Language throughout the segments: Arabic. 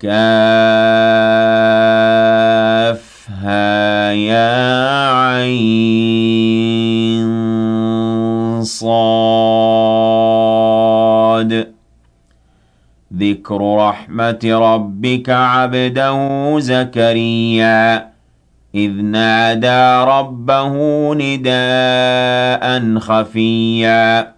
كافها يا عين صاد. ذكر رحمة ربك عبده زكريا. إذ نادى ربه نداء خفيا.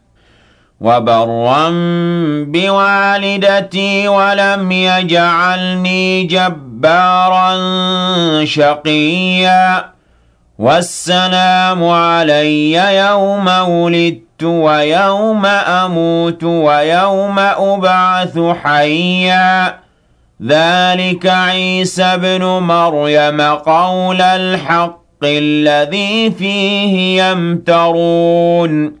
وبرا بوالدتي ولم يجعلني جبارا شقيا. والسلام علي يوم ولدت ويوم أموت ويوم أبعث حيا. ذلك عيسى بن مريم قول الحق الذي فيه يمترون.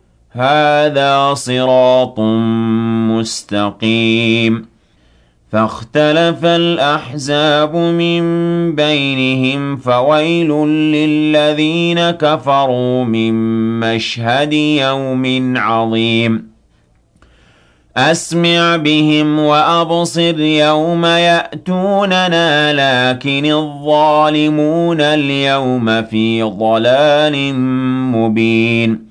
هذا صراط مستقيم. فاختلف الأحزاب من بينهم فويل للذين كفروا من مشهد يوم عظيم. أسمع بهم وأبصر يوم يأتوننا لكن الظالمون اليوم في ضلال مبين.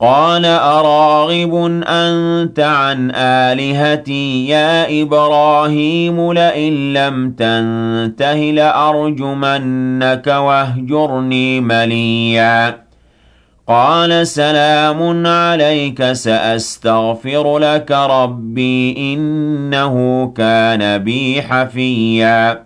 قال أراغب أنت عن آلهتي يا إبراهيم لئن لم تنته لأرجمنك واهجرني مليا. قال سلام عليك سأستغفر لك ربي إنه كان بي حفيا.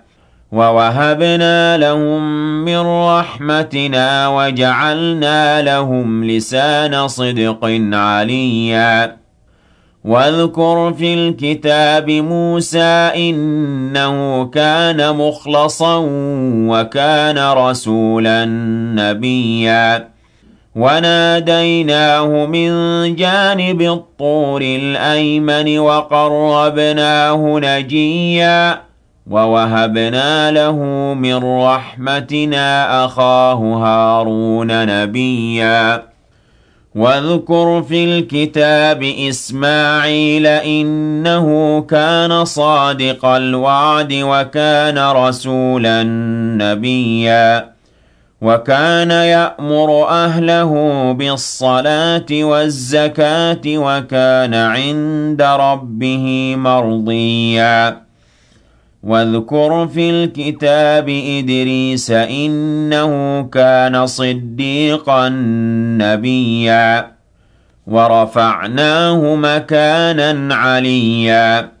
ووهبنا لهم من رحمتنا وجعلنا لهم لسان صدق عليا. واذكر في الكتاب موسى إنه كان مخلصا وكان رسولا نبيا. وناديناه من جانب الطور الأيمن وقربناه نجيا. وَوَهَبْنَا لَهُ مِن رَّحْمَتِنَا أَخَاهُ هَارُونَ نَبِيًّا. وَاذْكُرْ فِي الْكِتَابِ إِسْمَاعِيلَ إِنَّهُ كَانَ صَادِقَ الْوَعْدِ وَكَانَ رَسُولًا نَّبِيًّا. وَكَانَ يَأْمُرُ أَهْلَهُ بِالصَّلَاةِ وَالزَّكَاةِ وَكَانَ عِندَ رَبِّهِ مَرْضِيًّا. وَاذْكُرْ فِي الْكِتَابِ إِدْرِيسَ إِنَّهُ كَانَ صِدِّيقًا نَّبِيًّا وَرَفَعْنَاهُ مَكَانًا عَلِيًّا.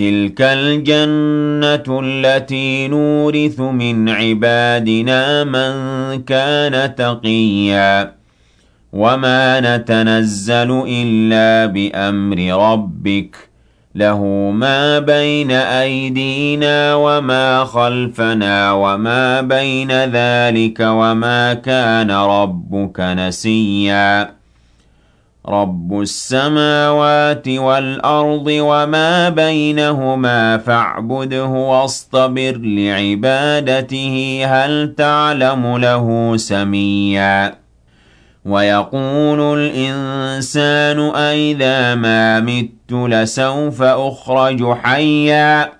تِلْكَ الْجَنَّةُ الَّتِي نُورِثُ مِنْ عِبَادِنَا مَن كَانَ تَقِيًّا وَمَا نَتَنَزَّلُ إِلَّا بِأَمْرِ رَبِّكَ ۖ لَهُ مَا بَيْنَ أَيْدِينَا وَمَا خَلْفَنَا وَمَا بَيْنَ ذَٰلِكَ ۚ وَمَا كَانَ رَبُّكَ نَسِيًّا رَبُّ السَّمَاوَاتِ وَالْأَرْضِ وَمَا بَيْنَهُمَا فَاعْبُدْهُ وَاصْطَبِرْ لِعِبَادَتِهِ هَلْ تَعْلَمُ لَهُ سَمِيًّا وَيَقُولُ الْإِنسَانُ أَإِذَا مَا مِتُّ لَسَوْفَ أُخْرَجُ حَيًّا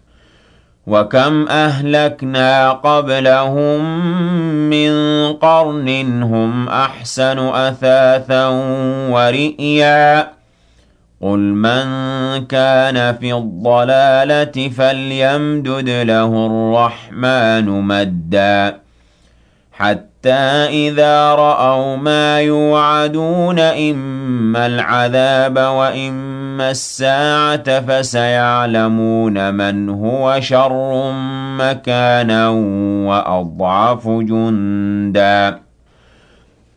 وَكَمْ أَهْلَكْنَا قَبْلَهُم مِّن قَرْنٍ هُمْ أَحْسَنُ أَثَاثًا وَرِئْيًا قُلْ مَن كَانَ فِي الضَّلَالَةِ فَلْيَمْدُدْ لَهُ الرَّحْمَٰنُ مَدًّا حَتَّىٰ إِذَا رَأَوْا مَا يُوعَدُونَ إِمَّا الْعَذَابَ وَإِمَّا الساعة فسيعلمون من هو شر مكانا وأضعف جندا.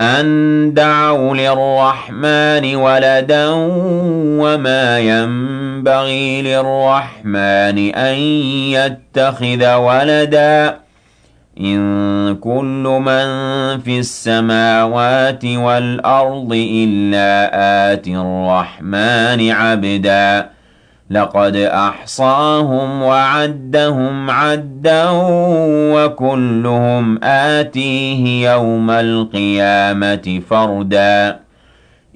أن دعوا للرحمن ولدا وما ينبغي للرحمن أن يتخذ ولدا إن كل من في السماوات والأرض إلا آتي الرحمن عبداً لقد أحصاهم وعدهم عدا وكلهم آتيه يوم القيامة فردا.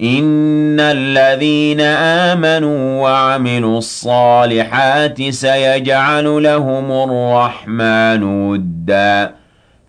إن الذين آمنوا وعملوا الصالحات سيجعل لهم الرحمن وداً.